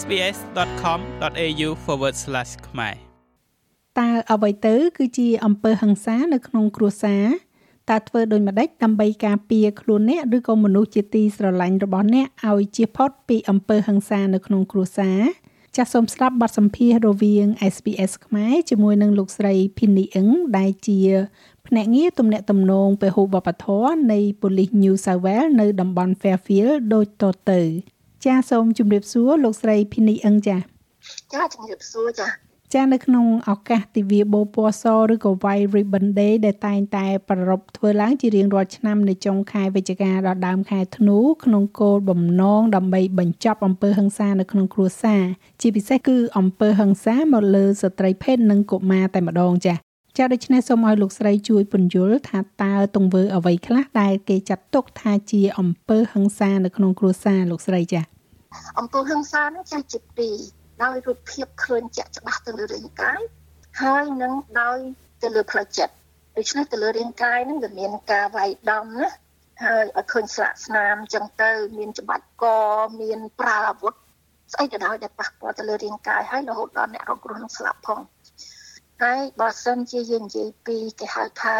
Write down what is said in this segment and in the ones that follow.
sbs.com.au/ ខ្មែរតើអ្វីទៅ គឺជាអំពើហិង្សានៅក្នុងគ្រួសារតើធ្វើដូចម្តេចដើម្បីការពារខ្លួនអ្នកឬក៏មនុស្សជាទីស្រឡាញ់របស់អ្នកឲ្យជៀសផុតពីអំពើហិង្សានៅក្នុងគ្រួសារចាសសូមស្ដាប់បទសម្ភាសន៍រវាង SPS ខ្មែរជាមួយនឹងលោកស្រី Phini Eng ដែលជាភ្នាក់ងារទំនាក់ទំនងពហុវប្បធម៌នៃប៉ូលីស New South Wales នៅតំបន់ Fairfield ដូចតទៅ ចាសសូមជម្រាបសួរលោកស្រី Phini Eng ចាចាជម្រាបសួរចាចានៅក្នុងឱកាសទិវាបូពណ៌សឬក៏ White Ribbon Day ដែលតែងតែប្រារព្ធធ្វើឡើងជារៀងរាល់ឆ្នាំនៅចុងខែវិច្ឆិកាដល់ដើមខែធ្នូក្នុងគោលបំណងដើម្បីបញ្ចប់អំពើហិង្សានៅក្នុងគ្រួសារជាពិសេសគឺអំពើហិង្សាមកលើស្ត្រីភេទនិងកុមារតែម្ដងចា៎ចាដូច្នេះសូមឲ្យលោកស្រីជួយពន្យល់ថាតើទង្វើអ្វីខ្លះដែលគេចាត់ទុកថាជាអំពើហិង្សានៅក្នុងគ្រួសារលោកស្រីចា អំពើហិង្សានេះចាស់ជាពីរដោយរូបភាពឃើញជាក់ច្បាស់ទៅលើរាងកាយហើយនឹងដោយទៅលើផ្លូវចិត្តដូច្នេះទៅលើរាងកាយហ្នឹងវាមានការវាយដំណាហើយឲ្យឃើញស្លាកស្នាមចឹងទៅ មានច្បាច់កមានប្រើអាវុធស្អីក៏ដោយដែលប៉ះពាល់ទៅលើរាងកាយហើយរហូតដល់អ្នករងគ្រោះនឹងស្លាប់ផងហើយបើសិនជាយើងនិយាយពីគេហៅថា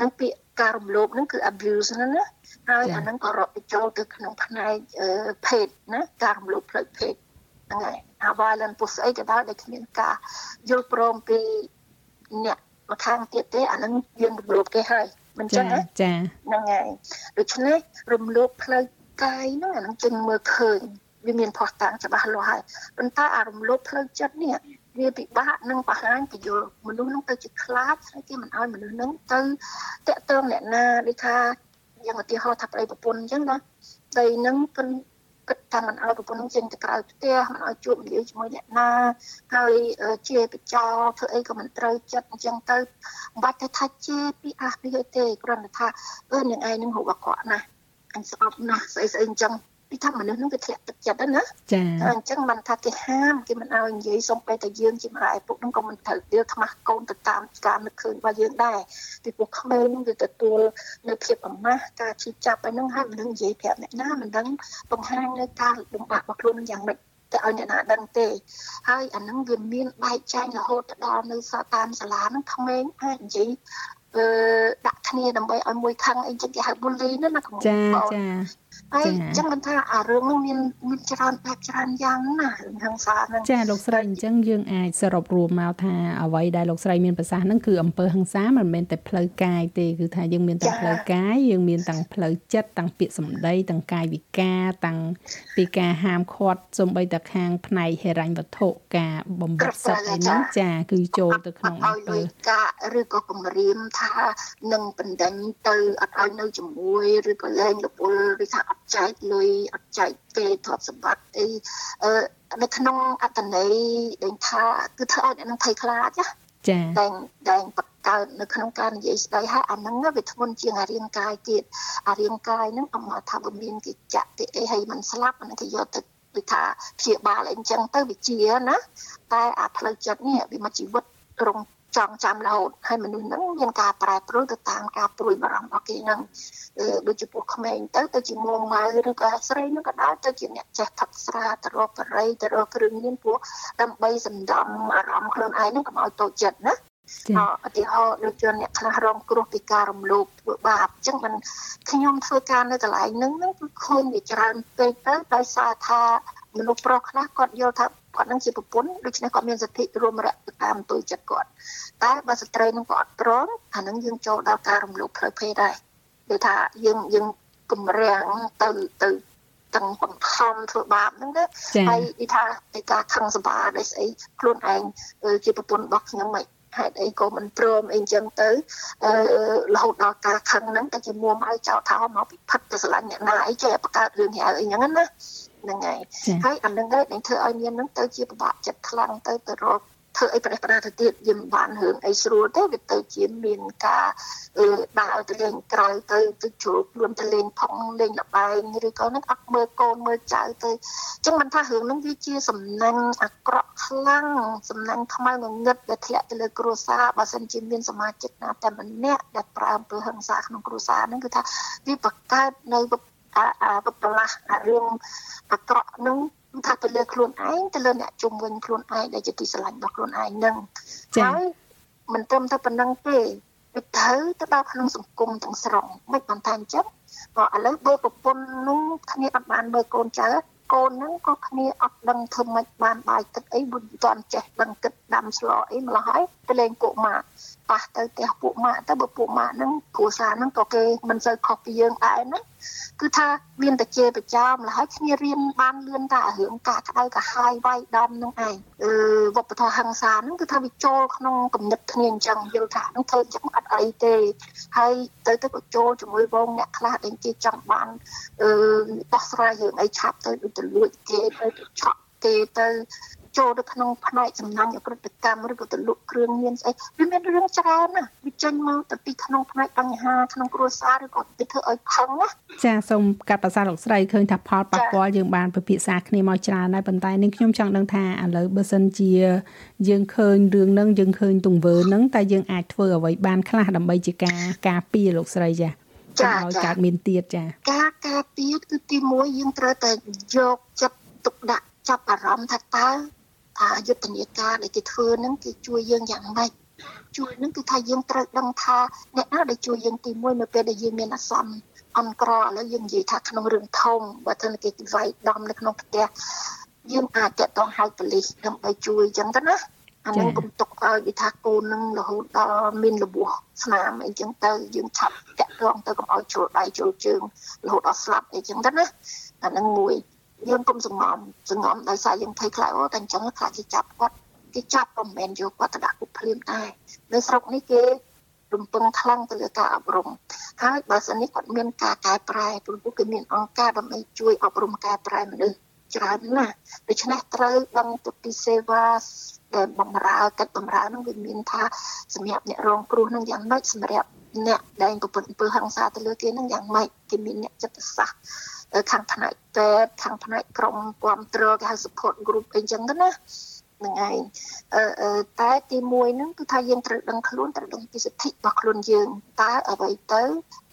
នឹងពាក្យការរំលោភហ្នឹងគឺ abuse ហ្នឹងណា ហើយអាហ្នឹងក៏រាប់បញ្ចូលទៅក្នុងផ្នែកភេទណាការរំលោភផ្លូវភេទហ្នឹងហើយអា violent ពុស្អីក៏ដោយដែលគ្មានការយល់ព្រមពីអ្នកម្ខាងទៀតទេអាហ្នឹងយើងរំលោភគេហើយមិនចឹងណាចាហ្នឹងហើយដូច្នេះរំលោភផ្លូវកាយហ្នឹងអាហ្នឹងจึงមើលឃើញវាមានផុសតាំងច្បាស់លាស់ហើយប៉ុន្តែអារំលោភផ្លូវចិត្តនេះវាពិបាកនឹងបង្ហាញពយល់មនុស្សនឹងទៅជាខ្លាចហើយគេមិនឲ្យមនុស្សនឹងទៅតាក់ទងអ្នកណាដូចថា យ៉ាងឧទាហរណ៍ថាប្តីប្រពន្ធអញ្ចឹងណាដីនឹងគិនគិតថាមិនឲ្យប្រពន្ធនឹងចេញទៅក្រៅផ្ទះមិនឲ្យជួបនិយាយជាមួយអ្នកណាហើយជាបចោធ្វើអីក៏មិនត្រូវចិត្តអញ្ចឹងទៅមិនបាច់ទៅថាជាពីអះពីទេគ្រាន់តែថាអឺនឹងឯងនឹងហូបអក្រក់ណាស់អញស្អប់ណាស់ស្អីស្អីអញ្ចឹង ពីថាមនុស្សនឹងវាធ្លាក់ទឹកចិត្តណាចាអញ្ចឹងមិនថាគេហាមគេមិនឲ្យនិយាយសុំពេលតែយើងជាម្ដាយឪពុកនឹងក៏មិនត្រូវដៀលខ្មាស់កូនទៅតាមការនឹកឃើញរបស់យើងដែរពីពួកក្មេងនឹងវាទទួលនៅភាពអាម៉ាស់ការឈឺចាប់ឯហ្នឹងហើយមិនដឹងនិយាយប្រាប់អ្នកណាមិនដឹងបង្ហាញនៅការលំបាករបស់ខ្លួននឹងយ៉ាងម៉េចទៅឲ្យអ្នកណាដឹងទេហើយអាហ្នឹងវាមានបែកចែករហូតដល់នៅសាតាមសាលាហ្នឹងក្មេងអាចនិយាយអឺដាក់គ្នាដើម្បីឲ្យមួយខឹងអីចឹងគេហៅ bully ណាណាចាចា ហើយអញ្ចឹងមិនថាអារឿងនោះមានមានច្រើនបែបច្រើនយ៉ាងណារឿងហិង្សាហ្នឹងចាលោកស្រីអញ្ចឹងយើងអាចសរុបរួមមកថាអ្វីដែលលោកស្រីមានប្រសាសន៍ហ្នឹងគឺអំពើហិង្សាមិនមែនតែផ្លូវកាយទេគឺថាយើងមានទាំងផ្លូវកាយយើងមានទាំងផ្លូវចិត្តទាំងពាក្យសម្ដីទាំងកាយវិការទាំងពីការហាមឃាត់សំបីតែខាងផ្នែកហិរញ្ញវត្ថុការបំបត្តិសិទ្ធិអីហ្នឹងចាគឺចូលទៅក្នុងអំពើការឬក៏គម្រាមថានឹងបណ្ដឹងទៅអត់ឲ្យនៅជាមួយឬក៏លែងលពលឬថាអត់ចែកលុយអត់ចែកគេទ្រព្យសម្បត្តិអីអឺនៅក្នុងអត្តន័យដែលថាគឺធ្វើឲ្យអ្នកនឹងភ័យខ្លាចណាចា៎តែតែបង្កើតនៅក្នុងការនិយាយស្ដីហើយអាហ្នឹងវាធ្ងន់ជាងអារាងកាយទៀតអារាងកាយហ្នឹងអមថាវាមានគេចាក់គេអីហើយมันស្លាប់អាហ្នឹងគេយកទៅដូចថាព្យាបាលអីចឹងទៅវាជាណាតែអាផ្លូវចិត្តនេះវាមកជីវិតរង ចងចាំរហូតហើយមនុស្សហ្នឹងមានការប្រែប្រួលទៅតាមការព្រួយបារម្ភរបស់គេហ្នឹងដូចជាពួកក្មេងទៅទៅជាមុំម៉ៅឬក៏ស្រីនោះក៏ដោយទៅជាអ្នកចេះផឹកស្រាទៅរកបរិយទៅរកគ្រឿងញៀនព្រោះដើម្បីសម្ដំអារម្មណ៍ខ្លួនឯងហ្នឹងកុំឲ្យតូចចិត្តណាឧទាហរណ៍ដូចជាអ្នកខ្លះរងគ្រោះពីការរំលោភធ្វើបាបអញ្ចឹងមិនខ្ញុំធ្វើការនៅកន្លែងហ្នឹងហ្នឹងគឺឃើញវាច្រើនពេកទៅដោយសារថាមនុស្សប្រុសខ្លះគាត់យល់ថា គាត់នឹងជាប្រពន្ធដូច្នេះគាត់មានសិទ្ធិរួមរយៈតាមទុយចិត្តគាត់តែបើស្ត្រីនឹងគាត់អត់ព្រមអានឹងយើងចូលដល់ការរំលោភផ្លូវភេទដែរគឺថាយើងយើងគម្រាំងទៅទៅទាំងបង្ខំធ្វើបាបហ្នឹងណាហើយនិយាយថាឯការខឹងសម្បាដោយស្អីខ្លួនឯងជាប្រពន្ធរបស់ខ្ញុំមិនហេតុអីក៏មិនព្រមអីចឹងទៅអឺរហូតដល់ការខឹងហ្នឹងតែជាមួមឲ្យចោលថាមកពិផិតទៅស្រឡាញ់អ្នកណាអីចេះបង្កើតរឿងហៅអីចឹងណា ហ្នឹងហើយហើយអានឹងដែរនឹងធ្វើឲ្យមាននឹងទៅជាពិបាកចិត្តខ្លាំងទៅទៅរកធ្វើអីប្រេះប្រាទៅទៀតយើងបានរឿងអីស្រួលទេវាទៅជាមានការដើរទៅលេងក្រៅទៅទៅជ្រុលខ្លួនទៅលេងផងលេងលបែងឬក៏នឹងអត់មើលកូនមើលចៅទៅអញ្ចឹងមិនថារឿងហ្នឹងវាជាសំណាញ់អាក្រក់ខ្លាំងសំណាញ់ខ្មៅងងឹតដែលធ្លាក់ទៅលើគ្រួសារបើសិនជាមានសមាជិកណាតែម្នាក់ដែលប្រើអំពើហិង្សាក្នុងគ្រួសារហ្នឹងគឺថាវាបង្កើតនៅ អាអាប្រឡាស់អារឿងអាក្រក់ហ្នឹងគឺថាទៅលើខ្លួនឯងទៅលើអ្នកជុំវិញខ្លួនឯងដែលជាទីស្រឡាញ់របស់ខ្លួនឯងនឹងហើយមិនត្រឹមតែប៉ុណ្្នឹងទេវាត្រូវទៅដល់ក្នុងសង្គមទាំងស្រុងមិនបានថាអញ្ចឹងក៏ឥឡូវបើប្រពន្ធនោះគ្នាអត់បានមើលកូនចៅកូនហ្នឹងក៏គ្នាអត់ដឹងធ្វើម៉េចបានបាយទឹកអីមិនទាន់ចេះដឹងគិតដាំស្លអីម្ល៉េះហើយទៅលេងពួកម៉ាក់ ប៉ះទៅផ្ទះពួកម៉ាក់ទៅបើពួកម៉ាក់ហ្នឹងគ្រួសារហ្នឹងក៏គេមិនសូវខុសពីយើងដែរណាគឺថាមានតែជេរប្រចាំលហើយគ្នារៀនបានលឿនតែរឿងការក្តៅកាហាយវាយដំនឹងឯងអឺវប្បធម៌ហិង្សាហ្នឹងគឺថាវាចូលក្នុងគំនិតគ្នាអញ្ចឹងយល់ថានឹងធ្វើចឹងអត់អីទេហើយទៅទៅក៏ចូលជាមួយវងអ្នកខ្លះដែលគេចង់បានអឺដោះស្រាយរឿងអីឆាប់ទៅដូចទៅលួចគេទៅឆក់គេទៅ ចូលទៅក្នុងផ្នែកសំណាញ់អក្រិតកម្មឬក៏ទៅលក់គ្រឿងញៀនស្អីវាមានរឿងច្រើនណាស់វាចេញមកទៅពីក្នុងផ្នែកបញ្ហាក្នុងគ្រួសារឬក៏ទៅធ្វើឲ្យខឹងណាចាសូមកាត់ប្រសាលោកស្រីឃើញថាផលប៉ះពាល់យើងបានពិភាក្សាគ្នាមកច្រើនហើយប៉ុន្តែនឹងខ្ញុំចង់ដឹងថាឥឡូវបើសិនជាយើងឃើញរឿងហ្នឹងយើងឃើញទង្វើហ្នឹងតែយើងអាចធ្វើអ្វីបានខ្លះដើម្បីជាការការពារលោកស្រីចាចាឲ្យកើតមានទៀតចាការការពារគឺទី1យើងត្រូវតែយកចិត្តទុកដាក់ចាប់អារម្មណ៍ថាតើអា យុទ្ធនាការដែលគេធ្វើហ្នឹងគេជួយយើងយ៉ាងម៉េចជួយហ្នឹងគឺថាយើងត្រូវដឹងថាអ្នកណាដែលជួយយើងទី1នៅពេលដែលយើងមានអាសន្នអន់ក្រឥឡូវយើងនិយាយថាក្នុងរឿងធំបើថាគេវាយដំនៅក្នុងផ្ទះយើងអាចតតងហៅប៉ូលីសដើម្បីជួយអញ្ចឹងទៅណាអានឹងកុំទុកឲ្យវាថាកូននឹងរហូតដល់មានរបួសស្នាមអីចឹងទៅយើងឆាប់តាក់ទងទៅកុំឲ្យជ្រុលដៃជ្រុលជើងរហូតដល់ស្លាប់អីចឹងទៅណាអានឹងមួយ យើងកុំសង្ងំសង្ងំដោយសារយើងភ័យខ្លាចអូតែអញ្ចឹងខ្លាចគេចាប់គាត់គេចាប់មិនមែនយកគាត់ទៅដាក់គុកភ្លាមដែរនៅស្រុកនេះគេរំពឹងខ្លាំងទៅលើការអប់រំហើយបើសិននេះគាត់មានការកែប្រែព្រោះគេមានអង្គការដើម្បីជួយអប់រំកែប្រែមនុស្សច្រើនណាស់ដូច្នេះត្រូវដឹងទៅពីសេវាដែលបំរើកិច្ចបំរើនឹងវាមានថាសម្រាប់អ្នករងគ្រោះនឹងយ៉ាងម៉េចសម្រាប់ អ្នកដែលប្រពន្ធអំពើហិង្សាទៅលើគេនឹងយ៉ាងម៉េចគេមានអ្នកចិត្តសាស្ត្រខាងផ្នែកពេទ្យខាងផ្នែកក្រុមគ្រប់គ្រងគេហៅ support group អីចឹងទៅណាហ្នឹងឯងអឺតែទី1ហ្នឹងគឺថាយើងត្រូវដឹងខ្លួនត្រូវដឹងពីសិទ្ធិរបស់ខ្លួនយើងតើអ្វីទៅ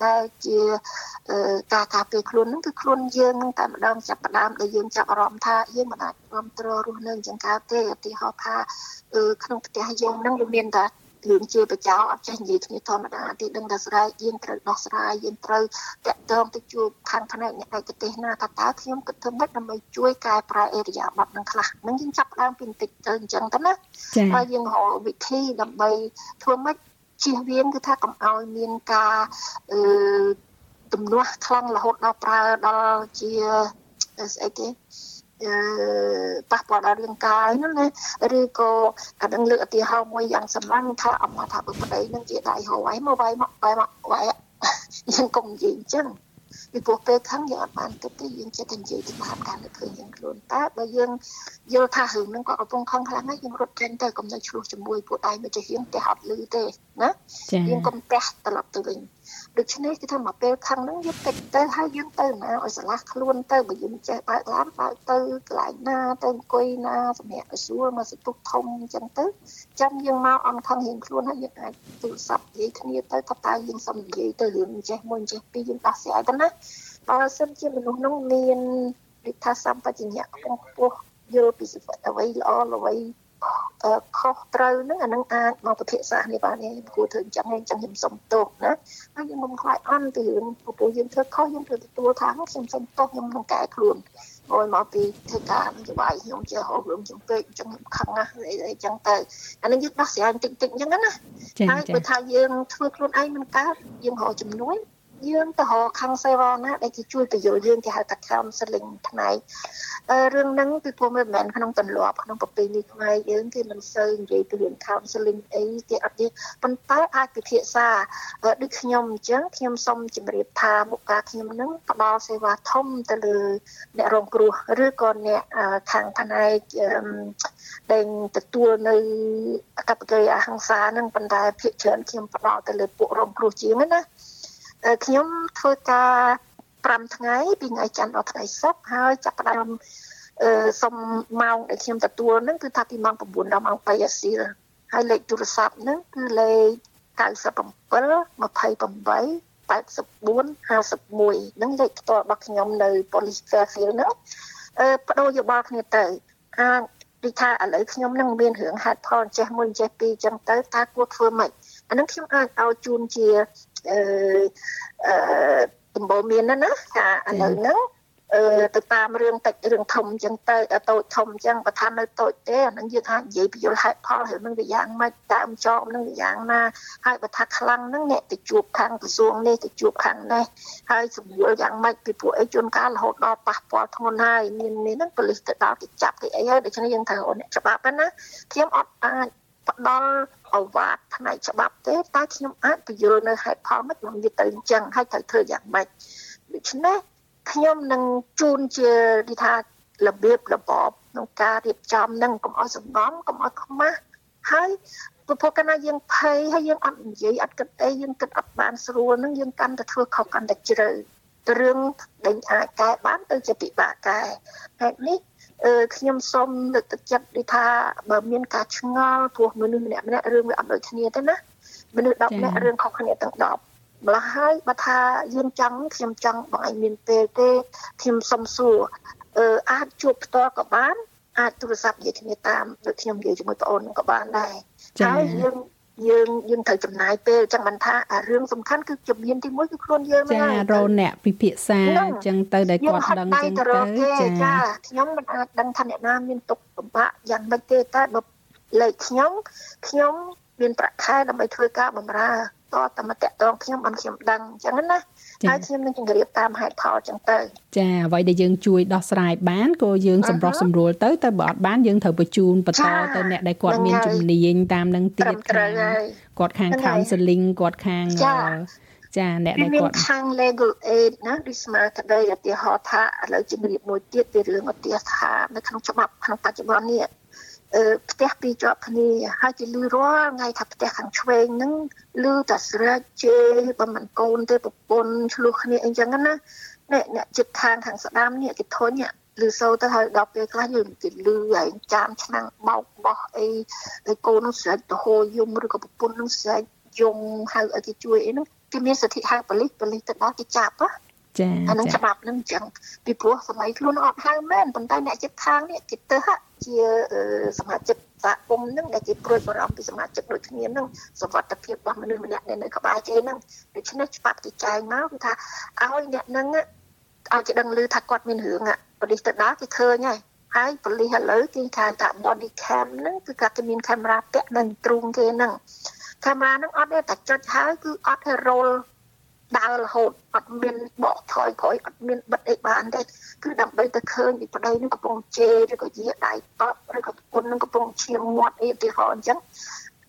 ដែលជាការការពារខ្លួនហ្នឹងគឺខ្លួនយើងនឹងតែម្ដងចាប់ផ្ដើមដែលយើងចាប់អារម្មណ៍ថាយើងមិនអាចគ្រប់គ្រងរស់នៅអញ្ចឹងកើតទេឧទាហរណ៍ថាក្នុងផ្ទះយើងហ្នឹងវាមានតែ រឿងជាបចោអត់ចេះនិយាយគ្នាធម្មតាទេដឹងតែស្រែកយើងត្រូវដោះស្រាយយើងត្រូវតាក់ទងទៅជួបខាងផ្នែកអ្នកឯកទេសណាថាតើខ្ញុំគិតធ្វើម៉េចដើម្បីជួយកែប្រែអេរយាប័តនឹងខ្លះនឹងយើងចាប់ផ្ដើមពីបន្តិចទៅអញ្ចឹងទៅណាហើយយើងរកវិធីដើម្បីធ្វើម៉េចជៀសវាងគឺថាកុំឲ្យមានការអឺទំនាស់ខ្លាំងរហូតដល់ប្រើដល់ជាស្អីគេអឺ ប៉ះពាល់ដល់រាងកាយហ្នឹងណាឬក៏អានឹងលើកឧទាហរណ៍មួយយ៉ាងសម្លាញ់ថាអមថាបុប្តីនឹងជាដៃហៅឲ្យមកវាយមកវាយមកវាយយើងកុំនិយាយអញ្ចឹងពីព្រោះពេលខឹងយើងអត់បានគិតទេយើងចិត្តតែនិយាយទៅតាមការនឹកឃើញយើងខ្លួនតើបើយើងយល់ថារឿងហ្នឹងក៏កំពុងខឹងខ្លាំងហើយយើងរត់ចេញទៅកុំនៅឆ្លោះជាមួយពួកដៃមិនចេះរៀងផ្ទះអត់លឺទេណាយើងកុំផ្ទះត្រឡប់ទៅវិញដូច្នេះគឺថាមកពេលខឹងហ្នឹងយើងតិចទៅហើយយើងទៅណាឲ្យឆ្លាស់ខ្លួនទៅបើយើងចេះបើកឡានបើកទៅកន្លែងណាទៅអង្គុយណាសម្រាប់ឲ្យស្រួលមកសន្ទុះធំអញ្ចឹងទៅចាំយើងមកអន់ខឹងរៀងខ្លួនហើយយើងអាចទូរស័ព្ទនិយាយគ្នាទៅថាតើយើងសុំនិយាយទៅរឿងចេះមួយចេះពីរយើងដោះស្រាយទៅណាបើសិនជាមនុស្សនោះមានវិថាសម្បជញ្ញៈខ្ពស់ខ្ពស់យល់ពីអ្វីល្អអ្វី ខុសត្រូវហ្នឹងអានឹងអាចមកពិភាក្សានេះបានទេគួរធ្វើអញ្ចឹងអញ្ចឹងខ្ញុំសុំទោសណាហើយខ្ញុំមិនខ្លាចអន់ពីរឿងព្រោះយើងធ្វើខុសយើងត្រូវទទួលថាខ្ញុំសុំទោសខ្ញុំនឹងកែខ្លួនអូយមកពីធ្វើការនយោបាយខ្ញុំជាហៅរឿងជំពេកអញ្ចឹងខ្ញុំខឹងណាស់អីអីចឹងទៅអានេះយើងដោះស្រាយតិចតិចអញ្ចឹងណាហើយបើថាយើងធ្វើខ្លួនឯងមិនកើតយើងរកជំនួយ យើងទៅរកខាងសេវាណាដែលគេជួយបញ្យល់យើងគេហៅថា counseling ផ្នែករឿងហ្នឹងគឺព្រោះមិនមែនក្នុងទម្លាប់ក្នុងប្រពៃណីខ្មែរយើងគេមិនសូវនិយាយពីរឿង counseling អីគេអត់ទេប៉ុន្តែអាចពិភាក្សាដូចខ្ញុំអញ្ចឹងខ្ញុំសូមជម្រាបថាមុខការខ្ញុំហ្នឹងផ្ដល់សេវាធំទៅលើអ្នករងគ្រោះឬក៏អ្នកខាងផ្នែកដែលទទួលនៅកប្បកិរិយាហិង្សាហ្នឹងប៉ុន្តែភាគច្រើនខ្ញុំផ្ដល់ទៅលើពួករងគ្រោះជាងណា ខ្ញុំធ្វើការ5ថ្ងៃពីថ្ងៃច័ន្ទដល់ថ្ងៃសុក្រហើយចាប់ផ្ដើមអឺសុំម៉ោងដែលខ្ញុំទទួលហ្នឹងគឺថាពីម៉ោង9ដល់ម៉ោង2អាស៊ីលហើយលេខទូរស័ព្ទហ្នឹងគឺលេខ97 28 84 51ហ្នឹងលេខផ្ទាល់របស់ខ្ញុំនៅ Police Fairfield ហ្នឹងអឺបដូរយោបល់គ្នាទៅអាចដូចថាឥឡូវខ្ញុំនឹងមានរឿងហេតុផលចេះមួយចេះពីរចឹងទៅតើគួរធ្វើម៉េចអានឹងខ្ញុំអាចឲ្យជូនជា អឺអឺដំបូងមានណាណាថាឥឡូវហ្នឹងអឺទៅតាមរឿងតិចរឿងធំអញ្ចឹងទៅតូចធំអញ្ចឹងបើថានៅតូចទេអានឹងយើងអាចនិយាយពយល់ហេតុផលរឿងនឹងវាយ៉ាងម៉េចដើមចោមនឹងវាយ៉ាងណាហើយបើថាខ្លាំងហ្នឹងអ្នកទៅជួបខាងក្រសួងនេះទៅជួបខាងនេះហើយសម្រួលយ៉ាងម៉េចពីពួកអីជួនកាលរហូតដល់ប៉ះពាល់ធ្ងន់ហើយមានមានហ្នឹងប៉ូលីសទៅដល់គេចាប់គេអីហើយដូច្នេះយើងត្រូវអ្នកច្បាប់ណាខ្ញុំអត់អាច ផ្ដល់អវាទផ្នែកច្បាប់ទេតែខ្ញុំអាចពយល់នៅហេតុផលមិនវាទៅអញ្ចឹងហើយត្រូវធ្វើយ៉ាងម៉េចដូច្នេះខ្ញុំនឹងជូនជានិយាយថារបៀបរបបក្នុងការរៀបចំនឹងកុំឲ្យសង្ងំកុំឲ្យខ្មាស់ហើយព្រោះកាលណាយើងភ័យហើយយើងអត់និយាយអត់គិតអីយើងគិតអត់បានស្រួលនឹងយើងកាន់តែធ្វើខុសកាន់តែជ្រៅរឿងដែលអាចកែបានទៅជាពិបាកកែហេតុនេះអឺ ខ្ញុំសូមលើកទឹកចិត្តដូចថាបើមានការឆ្ងល់ព្រោះមនុស្សម្នាក់ម្នាក់រឿងវាអត់ដូចគ្នាទេណាមនុស្ស10នាក់រឿងខុសគ្នាទាំង10ម្ល៉េះហើយបើថាយើងចង់ខ្ញុំចង់បងឯងមានពេលទេខ្ញុំសុំសួរអឺអាចជួបផ្ទាល់ក៏បានអាចទូរស័ព្ទនិយាយគ្នាតាមដូចខ្ញុំនិយាយជាមួយប្អូនក៏បានដែរហើយយើង យើងយើងត្រូវចំណាយពេលចឹងមិនថាអារឿងសំខាន់គឺជំនាញទី1គឺខ្លួនយើងហ្នឹងចារអ្នកពិភាក្សាចឹងទៅដែលគាត់ដឹងចឹងទៅចាខ្ញុំមិនអាចដឹងថាអ្នកណាមានទុកលំបាកយ៉ាងម៉េចទេតែបើលេខខ្ញុំខ្ញុំមានប្រាក់ខែដើម្បីធ្វើការបម្រើ តតែមកតាក់ទងខ្ញុំអត់ខ្ញុំដឹងអញ្ចឹងណាហើយខ្ញុំនឹងជម្រាបតាមហេតុផលអញ្ចឹងទៅចាអ្វីដែលយើងជួយដោះស្រាយបានក៏យើងសម្រុះសម្រួលទៅទៅបើអត់បានយើងត្រូវបញ្ជូនបន្តទៅអ្នកដែលគាត់មានជំនាញតាមនឹងទៀតខាងគាត់ខាង counseling គាត់ខាងចាអ្នកដែលគាត់ខាង legal aid ណាដូចស្មើក្តីឧទាហរណ៍ថាឥឡូវជំរាបមួយទៀតពីរឿងឧទាហរណ៍ថានៅក្នុងច្បាប់ក្នុងបច្ចុប្បន្ននេះ ផ្ទះពីរជាប់គ្នាហើយគេលឺរាល់ថ្ងៃថាផ្ទះខាងឆ្វេងហ្នឹងលឺតែស្រែកជេរបើមិនកូនទេប្រពន្ធឆ្លោះគ្នាអីចឹងណាអ្នកអ្នកចិត្តខាងខាងស្ដាំនេះគេធុញលឺសូទៅហើយដល់ពេលខ្លះយើងគេលឺហើយចាមឆ្នាំងបោកបោះអីហើយកូននឹងស្រែកទៅហូរយំឬក៏ប្រពន្ធនឹងស្រែកយំហៅឲ្យគេជួយអីហ្នឹងគេមានសិទ្ធិហៅប៉ូលីសប៉ូលីសទៅដល់គេចាប់ណាចាអានឹងច្បាប់នឹងអញ្ចឹងពីព្រោះសម័យខ្លួនអត់ហៅមែនប៉ុន្តែអ្នកចិត្តខាងនេះគេទៅ ជាសមាជិកសហគមន៍នឹងដែលគេព្រួយបារម្ភពីសមាជិកដូចគ្នានឹងសុវត្ថិភាពរបស់មនុស្សម្នាក់នៅក្បែរគេនឹងដូច្នេះច្បាប់គេចែងមកគឺថាឲ្យអ្នកនឹងឲ្យគេដឹងឮថាគាត់មានរឿងប៉ូលីសទៅដល់គេឃើញហើយហើយប៉ូលីសឥឡូវគេថាថា body cam ហ្នឹងគឺគាត់គេមានកាមេរ៉ាពាក់នៅទ្រូងគេហ្នឹងកាមេរ៉ាហ្នឹងអត់ទេតែចុចហើយគឺអត់ឲ្យ roll ដើររហូតអត់មានបកថយក្រោយអត់មានបិទអីបានទេគឺដើម្បីទៅឃើញពីប្តីនឹងកំពុងជេរឬក៏យាដៃតបឬក៏ប្រពន្ធនឹងកំពុងឈាមមាត់អីទីហោអញ្ចឹង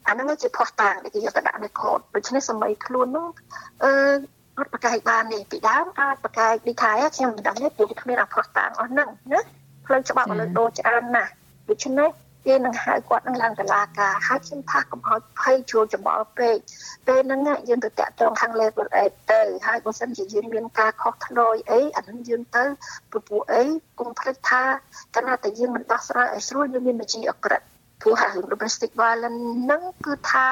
អាហ្នឹងជាផុសតាងដែលគេយកទៅដាក់នៅកូដដូច្នេះសម័យខ្លួននោះអឺអត់ប្រកែកបានទេពីដើមអាចប្រកែកដូចថាខ្ញុំមិនដឹងទេព្រោះគ្មានអាផុសតាងអស់ហ្នឹងណាផ្លូវច្បាប់ឥឡូវដូរច្រើនណាស់ដូច្នេះ គេនឹងហៅគាត់នឹងឡើងតឡាការហើយខ្ញុំថាកុំឲ្យភ័យជួលច្បល់ពេកពេលហ្នឹងយើងទៅតាក់ទងខាង level 8ទៅហើយបើសិនជាយើងមានការខុសធ្លយអីអានឹងយើងទៅពពួកអីកុំភ្លេចថាកាលណាតែយើងមិនដោះស្រាយឲ្យស្រួលយើងមានវិជាអក្រិតព្រោះហារឿង domestic violence ហ្នឹងគឺថា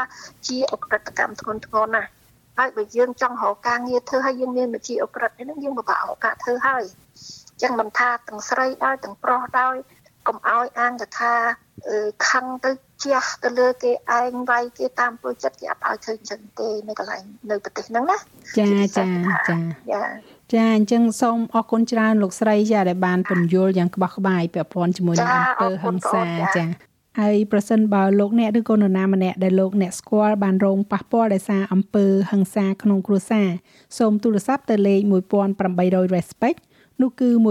ជាអក្រិតកម្មធ្ងន់ធ្ងរណាស់ហើយបើយើងចង់រកការងារធ្វើហើយយើងមានវិជាអក្រិតហ្នឹងយើងពិបាករកការធ្វើហើយចឹងមិនថាទាំងស្រីដោយទាំងប្រុសដោយ កុំឲ្យអាងថាខឹងទៅជះទៅលើគេឯងវាយគេតាមពលចិត្តគេអត់ឲ្យធ្វើចឹងទេនៅកន្លែងនៅប្រទេសហ្នឹងណាចាចាចាចាអញ្ចឹងសូមអរគុណច្រើនលោកស្រីចាដែលបានពន្យល់យ៉ាងក្បោះក្បាយពាក់ព័ន្ធជាមួយនឹងអំពើហិង្សាចាហើយប្រសិនបើលោកអ្នកឬក៏នរណាម្នាក់ដែលលោកអ្នកស្គាល់បានរងប៉ះពាល់ដោយសារអំពើហិង្សាក្នុងគ្រួសារសូមទូរស័ព្ទទៅលេខ1800 respect នោះគឺ1800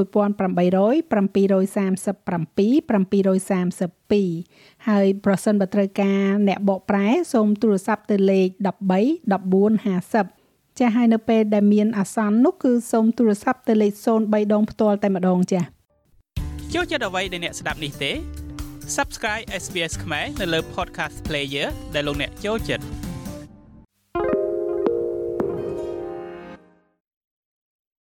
737 732ហើយប្រសិនបើត្រូវការអ្នកបកប្រែសូមទូរស័ព្ទទៅលេខ13 1450ចាស់ហើយនៅពេលដែលមានអាសន្ននោះគឺសូមទូរស័ព្ទទៅលេខ03ដងផ្ទាល់តែម្ដងចា៎ចូលចិត្តអ្វីដែលអ្នកស្ដាប់នេះទេ Subscribe SBS ខ្មែរនៅលើ Podcast Player ដែលលោកអ្នកចូលចិត្ត